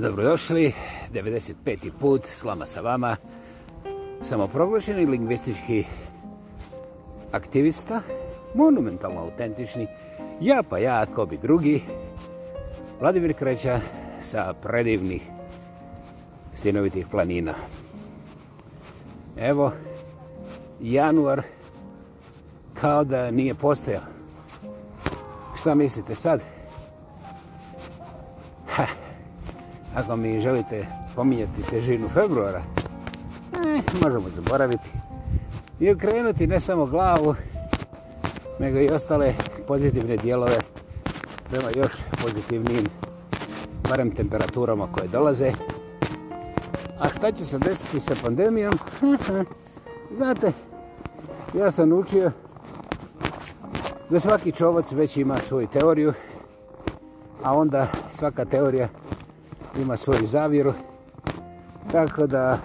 Dobrodošli, 95. put, slama sa vama. Samoproglašeni lingvistički aktivista, monumentalno autentični, ja pa ja, ko bi drugi, Vladimir Kreća sa predivnih stinovitih planina. Evo, januar kao da nije postojao. Šta mislite sad? ako mi želite pominjati težinu februara, eh, možemo zaboraviti i okrenuti ne samo glavu, nego i ostale pozitivne dijelove prema još pozitivnim barem temperaturama koje dolaze. A šta će se desiti sa pandemijom? Znate, ja sam učio da svaki čovac već ima svoju teoriju, a onda svaka teorija ima svoju zaviru. Tako da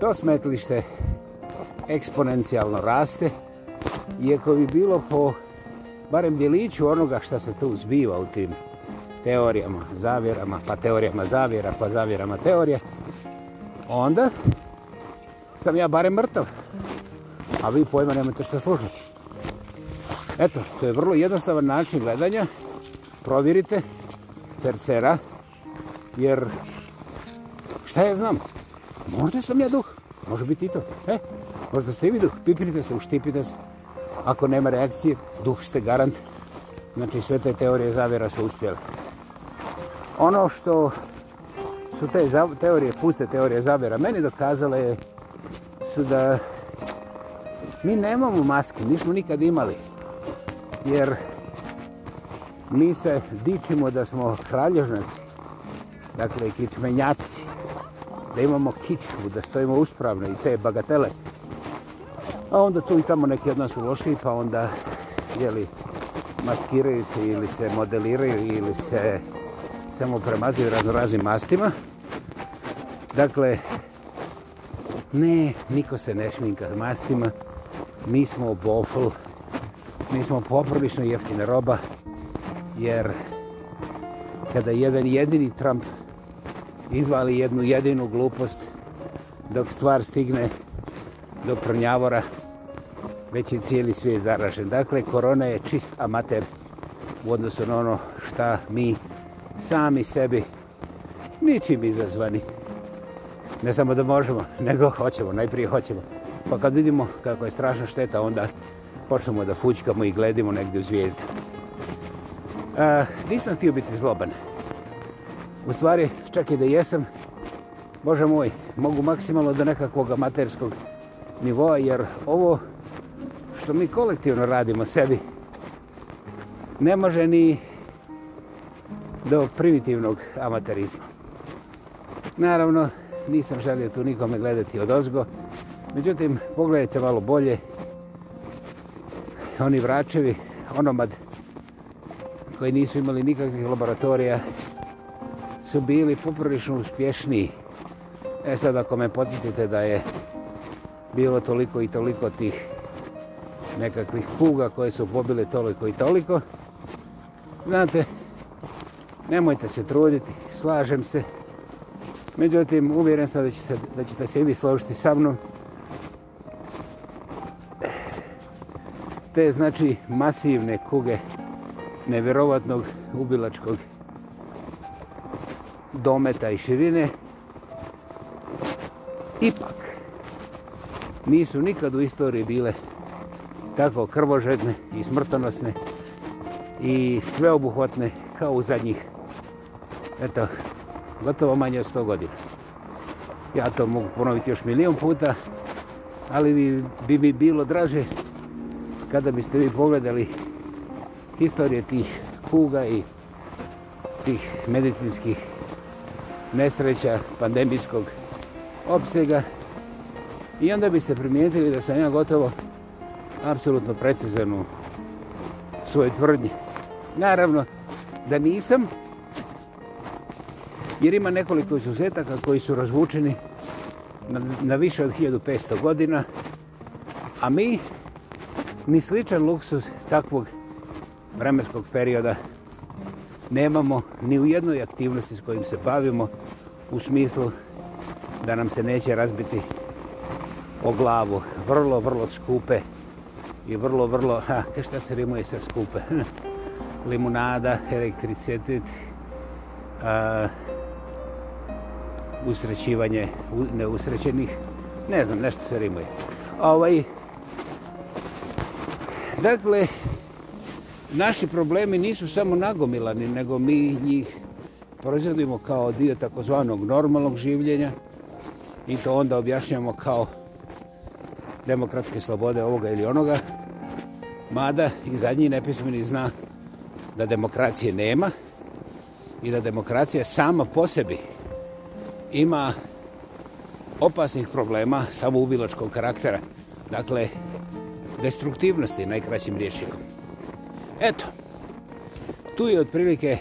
to smetlište eksponencijalno raste. Iako bi bilo po barem djeliću onoga što se tu zbiva u tim teorijama zavjerama, pa teorijama zavjera, pa zavjerama teorije, onda sam ja barem mrtav. A vi pojma nemate što služati. Eto, to je vrlo jednostavan način gledanja. Provjerite. Provjerite tercera, jer šta ja znam, možda sam ja duh, može biti i to. E, možda ste i vi duh, pipirite se, uštipite se. Ako nema reakcije, duh ste garant. Znači sve te teorije zavjera su uspjele. Ono što su te teorije, puste teorije zavjera meni dokazale su da mi nemamo maske, nismo nikad imali. Jer mi se dičimo da smo kralježnaci, dakle kičmenjaci, da imamo kičmu, da stojimo uspravno i te bagatele. A onda tu i tamo neki od nas uloši, pa onda jeli, maskiraju se ili se modeliraju ili se samo premazuju razno raznim mastima. Dakle, ne, niko se ne šminka mastima. Mi smo bofl, mi smo poprilično jeftina roba, jer kada jedan jedini Trump izvali jednu jedinu glupost dok stvar stigne do prnjavora već je cijeli svijet zaražen. Dakle, korona je čist amater u odnosu na ono šta mi sami sebi ničim izazvani. Ne samo da možemo, nego hoćemo, najprije hoćemo. Pa kad vidimo kako je strašna šteta, onda počnemo da fućkamo i gledimo negdje u zvijezdu. Eh, nisam htio biti zloban. U stvari, čak i da jesam, Bože moj, mogu maksimalno do nekakvog amaterskog nivoa, jer ovo što mi kolektivno radimo sebi, ne može ni do primitivnog amaterizma. Naravno, nisam želio tu nikome gledati od ozgo, međutim, pogledajte malo bolje, oni vračevi, onomad, koji nisu imali nikakvih laboratorija, su bili poprlično uspješni. E sad, ako me podsjetite da je bilo toliko i toliko tih nekakvih kuga koje su pobile toliko i toliko, znate, nemojte se truditi, slažem se. Međutim, uvjeren sam da ćete, da ćete se i vi složiti sa mnom. Te, znači, masivne kuge nevjerovatnog ubilačkog dometa i širine, ipak nisu nikad u istoriji bile tako krvožedne i smrtonosne i sveobuhvatne kao u zadnjih, eto, gotovo manje od 100 godina. Ja to mogu ponoviti još milijon puta, ali bi, bi mi bilo draže kada biste vi pogledali historije tih kuga i tih medicinskih nesreća pandemijskog opsega i onda biste primijetili da sam ja gotovo apsolutno precizan u svojoj tvrdnji. Naravno da nisam jer ima nekoliko izuzetaka koji su razvučeni na, na više od 1500 godina a mi ni sličan luksus takvog vremenskog perioda nemamo ni u jednoj aktivnosti s kojim se bavimo u smislu da nam se neće razbiti o glavu. Vrlo, vrlo skupe i vrlo, vrlo, ha, ke šta se rimuje sa skupe? Limunada, elektricitet, a, usrećivanje neusrećenih, ne znam, nešto se rimuje. Ovaj, dakle, naši problemi nisu samo nagomilani, nego mi njih proizvodimo kao dio takozvanog normalnog življenja i to onda objašnjamo kao demokratske slobode ovoga ili onoga. Mada i zadnji nepismeni zna da demokracije nema i da demokracija sama po sebi ima opasnih problema samoubilačkog karaktera. Dakle, destruktivnosti najkraćim rječnikom. Eto, tu je otprilike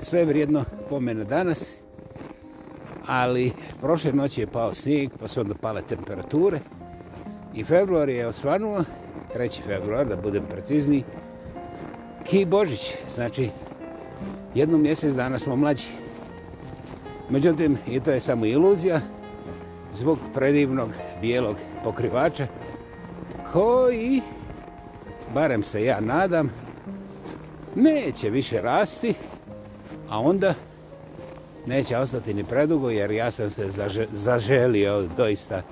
sve vrijedno pomena danas, ali prošle noći je pao snijeg, pa su onda pale temperature i februar je osvanuo, 3. februar, da budem precizniji, ki Božić, znači jednu mjesec dana smo mlađi. Međutim, i to je samo iluzija, zbog predivnog bijelog pokrivača, koji, barem se ja nadam, neće više rasti, a onda neće ostati ni predugo, jer ja sam se zaže, zaželio doista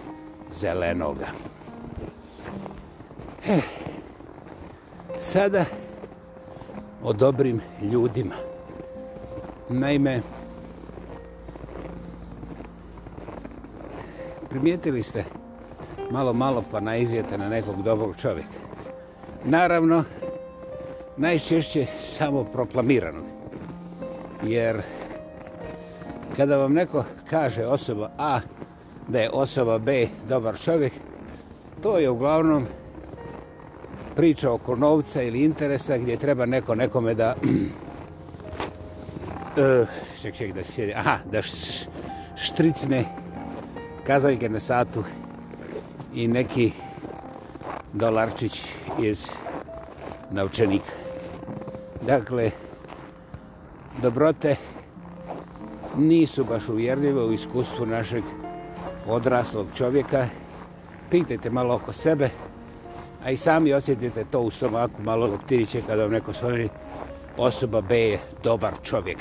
zelenoga. Eh, sada o dobrim ljudima. Naime, primijetili ste malo, malo pa naizijete na nekog dobrog čovjeka. Naravno, najčešće samo proklamiranog. Jer kada vam neko kaže osoba A da je osoba B dobar čovjek, to je uglavnom priča oko novca ili interesa gdje treba neko nekome da... E, ček, ček, da se sjedi. Aha, da štricne kazaljke na satu i neki dolarčić iz naučenika. Dakle, dobrote nisu baš uvjerljive u iskustvu našeg odraslog čovjeka. Pitajte malo oko sebe, a i sami osjetite to u stomaku malo loptiriće kada vam neko svoji osoba B je dobar čovjek.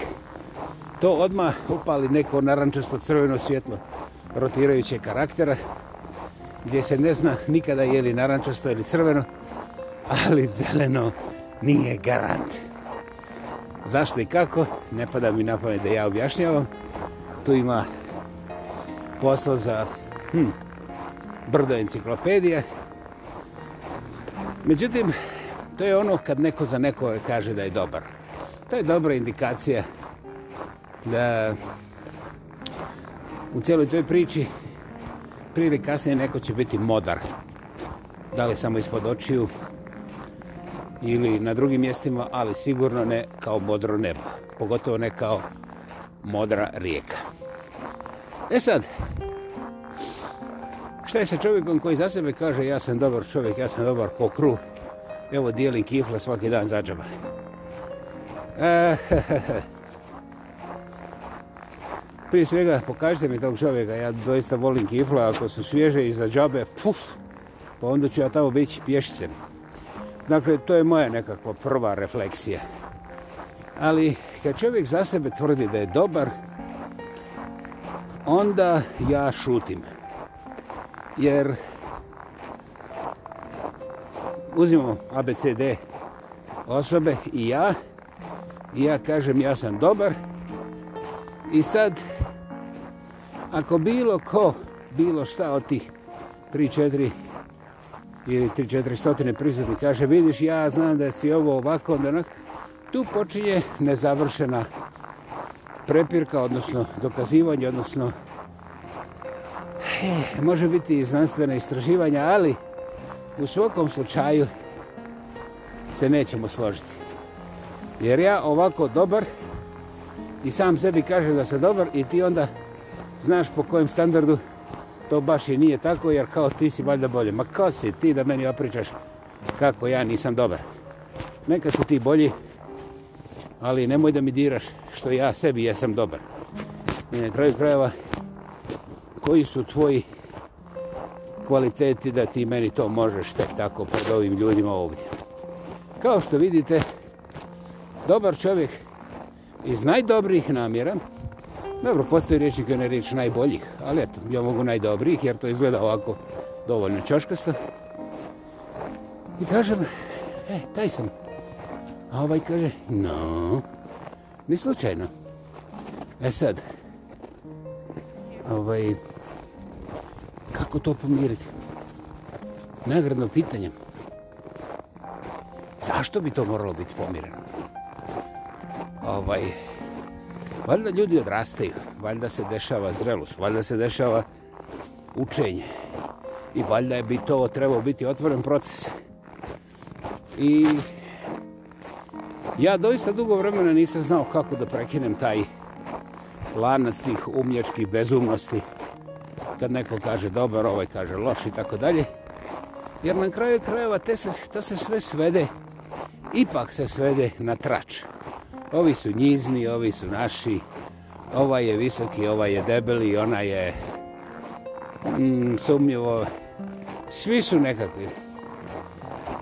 To odmah upali neko narančasto crveno svjetlo rotirajuće karaktera gdje se ne zna nikada je li narančasto ili crveno, ali zeleno nije garant. Zašto i kako? Ne pada mi na pamet da ja objašnjavam. Tu ima posla za hm, brdo enciklopedije. Međutim, to je ono kad neko za neko kaže da je dobar. To je dobra indikacija da u cijeloj toj priči prije ili kasnije neko će biti modar. Da li samo ispod očiju ili na drugim mjestima, ali sigurno ne kao modro nebo. Pogotovo ne kao modra rijeka. E sad, šta je sa čovjekom koji za sebe kaže ja sam dobar čovjek, ja sam dobar ko kru. Evo dijelim kifla svaki dan za džaba. E, prije svega pokažite mi tog čovjeka, ja doista volim kifle, ako su svježe iza džabe, puf, pa onda ću ja tamo biti pješicem. Dakle, to je moja nekakva prva refleksija. Ali kad čovjek za sebe tvrdi da je dobar, onda ja šutim. Jer uzimo ABCD osobe i ja, i ja kažem ja sam dobar, I sad ako bilo ko, bilo šta od tih 3-4 ili 3-4 stotine prizvodnih kaže, vidiš, ja znam da si ovo ovako, onda onak, tu počinje nezavršena prepirka, odnosno dokazivanje, odnosno he, eh, može biti i znanstvene istraživanja, ali u svakom slučaju se nećemo složiti. Jer ja ovako dobar i sam sebi kažem da se dobar i ti onda znaš po kojem standardu to baš i nije tako, jer kao ti si valjda bolje. Ma kao si ti da meni opričaš kako ja nisam dobar? Neka su ti bolji, ali nemoj da mi diraš što ja sebi jesam dobar. I na kraju krajeva, koji su tvoji kvaliteti da ti meni to možeš tek tako pred ovim ljudima ovdje? Kao što vidite, dobar čovjek iz najdobrih namjera, Dobro, postoji rječnik ono riječ najboljih, ali eto, ja mogu najdobrijih jer to izgleda ovako dovoljno čoškasto. I kažem, e, taj sam. A ovaj kaže, no, ni slučajno. E sad, ovaj, kako to pomiriti? Nagradno pitanje. Zašto bi to moralo biti pomireno? Ovaj, oh, Valjda ljudi odrastaju, valjda se dešava zrelost, valjda se dešava učenje. I valjda je bi to trebao biti otvoren proces. I ja doista dugo vremena nisam znao kako da prekinem taj lanac tih umlječkih bezumnosti. Kad neko kaže dobar, ovaj kaže loš i tako dalje. Jer na kraju krajeva te se, to se sve svede, ipak se svede na trač ovi su njizni, ovi su naši, ovaj je visoki, ovaj je debeli, ona je mm, sumnjivo, svi su nekakvi.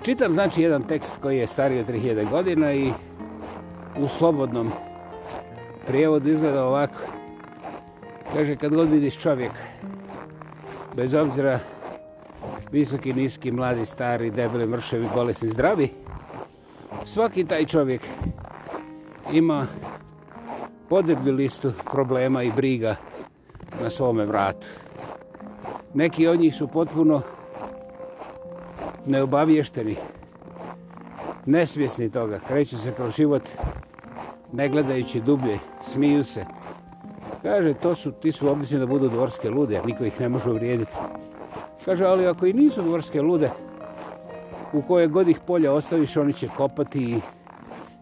Čitam, znači, jedan tekst koji je stari od 3000 godina i u slobodnom prijevodu izgleda ovako. Kaže, kad god vidiš čovjek, bez obzira visoki, niski, mladi, stari, debeli, mršavi, bolesni, zdravi, svaki taj čovjek ima podeblju listu problema i briga na svome vratu. Neki od njih su potpuno neobavješteni, nesvjesni toga, kreću se kroz život ne gledajući dublje, smiju se. Kaže, to su, ti su obisni da budu dvorske lude, niko ih ne može uvrijediti. Kaže, ali ako i nisu dvorske lude, u koje god ih polja ostaviš, oni će kopati i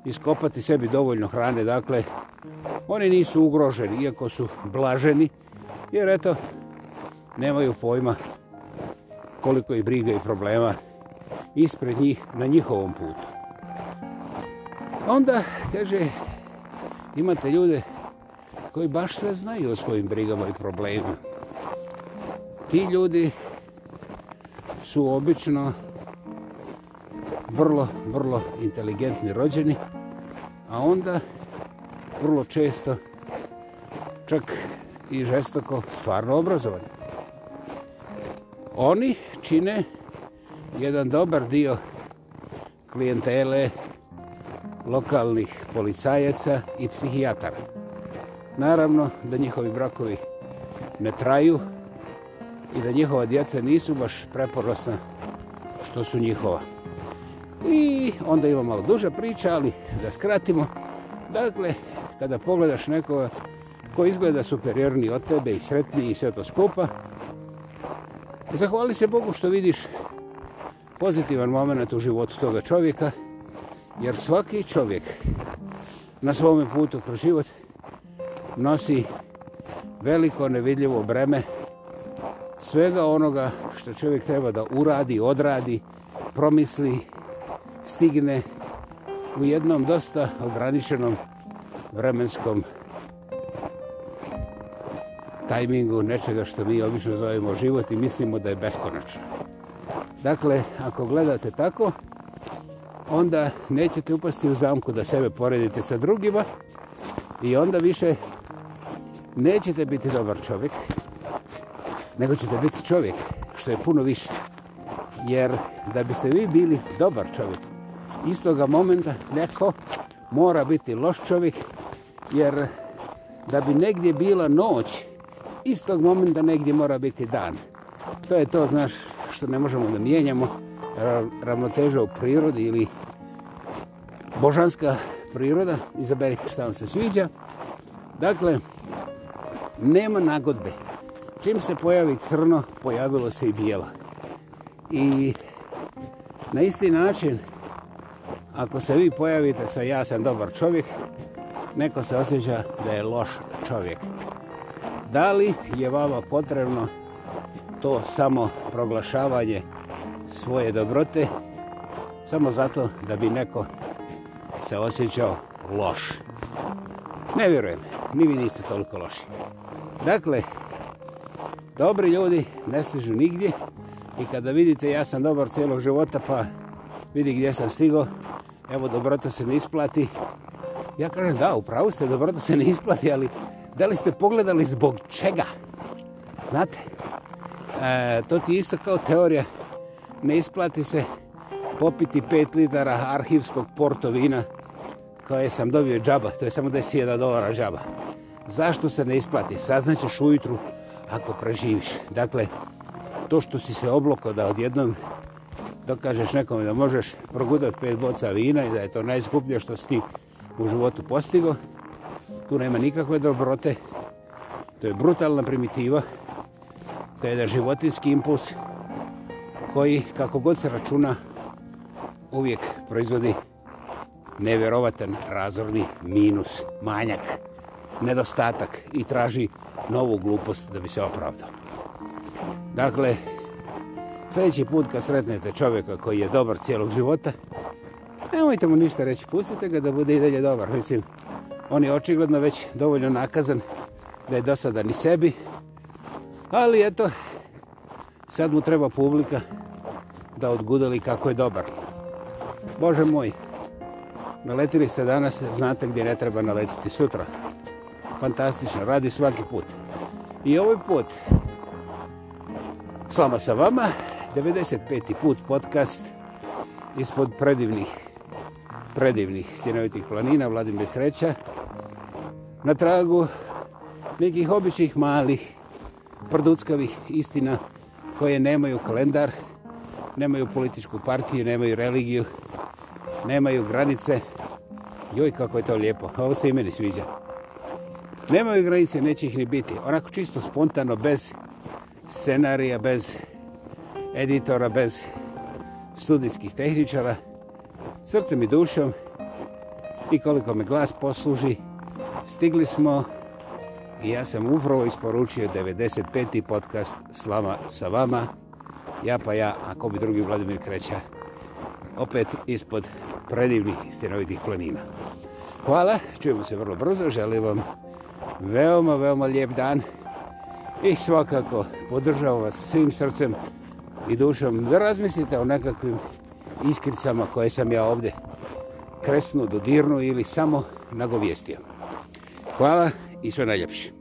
iskopati sebi dovoljno hrane. Dakle, oni nisu ugroženi, iako su blaženi, jer eto, nemaju pojma koliko je briga i problema ispred njih na njihovom putu. Onda, kaže, imate ljude koji baš sve znaju o svojim brigama i problemima. Ti ljudi su obično vrlo, vrlo inteligentni rođeni, a onda vrlo često čak i žestoko stvarno obrazovanje. Oni čine jedan dobar dio klijentele lokalnih policajaca i psihijatara. Naravno da njihovi brakovi ne traju i da njihova djeca nisu baš preporosna što su njihova. I onda ima malo duža priča, ali da skratimo. Dakle, kada pogledaš nekoga ko izgleda superiorni od tebe i sretniji i sve to skupa, zahvali se Bogu što vidiš pozitivan moment u životu toga čovjeka, jer svaki čovjek na svome putu kroz život nosi veliko nevidljivo breme svega onoga što čovjek treba da uradi, odradi, promisli stigne u jednom dosta ograničenom vremenskom tajmingu nečega što mi obično zovemo život i mislimo da je beskonačno. Dakle, ako gledate tako, onda nećete upasti u zamku da sebe poredite sa drugima i onda više nećete biti dobar čovjek, nego ćete biti čovjek, što je puno više. Jer da biste vi bili dobar čovjek, istoga momenta neko mora biti loš čovjek, jer da bi negdje bila noć, istog momenta negdje mora biti dan. To je to, znaš, što ne možemo da mijenjamo ravnoteža u prirodi ili božanska priroda, izaberite šta vam se sviđa. Dakle, nema nagodbe. Čim se pojavi crno, pojavilo se i bijelo. I na isti način Ako se vi pojavite sa ja sam dobar čovjek, neko se osjeća da je loš čovjek. Da li je vama potrebno to samo proglašavanje svoje dobrote samo zato da bi neko se osjećao loš? Ne vjerujem, ni vi niste toliko loši. Dakle, dobri ljudi ne stižu nigdje i kada vidite ja sam dobar cijelog života pa vidi gdje sam stigo, evo dobrota se ne isplati. Ja kažem da, upravo ste, dobrota se ne isplati, ali da li ste pogledali zbog čega? Znate, e, to ti isto kao teorija. Ne isplati se popiti 5 litara arhivskog portovina koje sam dobio džaba, to je samo 10.000 dolara džaba. Zašto se ne isplati? Saznaćeš ujutru ako preživiš. Dakle, to što si se obloko da odjednom to kažeš nekome da možeš progudati pet boca vina i da je to najskuplje što si ti u životu postigo, tu nema nikakve dobrote. To je brutalna primitiva. To je da životinski impuls koji, kako god se računa, uvijek proizvodi nevjerovatan razorni minus, manjak, nedostatak i traži novu glupost da bi se opravdao. Dakle, Sljedeći put kad sretnete čovjeka koji je dobar cijelog života, nemojte mu ništa reći, pustite ga da bude i dalje dobar. Mislim, on je očigledno već dovoljno nakazan da je dosadan i sebi, ali eto, sad mu treba publika da odgudali kako je dobar. Bože moj, naletili ste danas, znate gdje ne treba naletiti sutra. Fantastično, radi svaki put. I ovaj put, slama sa vama, 95. put podcast ispod predivnih predivnih stjenovitih planina Vladimir Treća na tragu nekih običnih malih prduckavih istina koje nemaju kalendar nemaju političku partiju nemaju religiju nemaju granice joj kako je to lijepo ovo se i meni sviđa nemaju granice neće ih ni biti onako čisto spontano bez scenarija bez editora, bez studijskih tehničara, srcem i dušom i koliko me glas posluži, stigli smo i ja sam upravo isporučio 95. podcast Slama sa vama, ja pa ja, ako bi drugi Vladimir Kreća, opet ispod predivnih stjenovitih planina. Hvala, čujemo se vrlo brzo, želim vam veoma, veoma lijep dan i svakako podržavam vas svim srcem, i dušom da razmislite o nekakvim iskricama koje sam ja ovdje kresnu, dodirnu ili samo nagovijestio. Hvala i sve najljepše.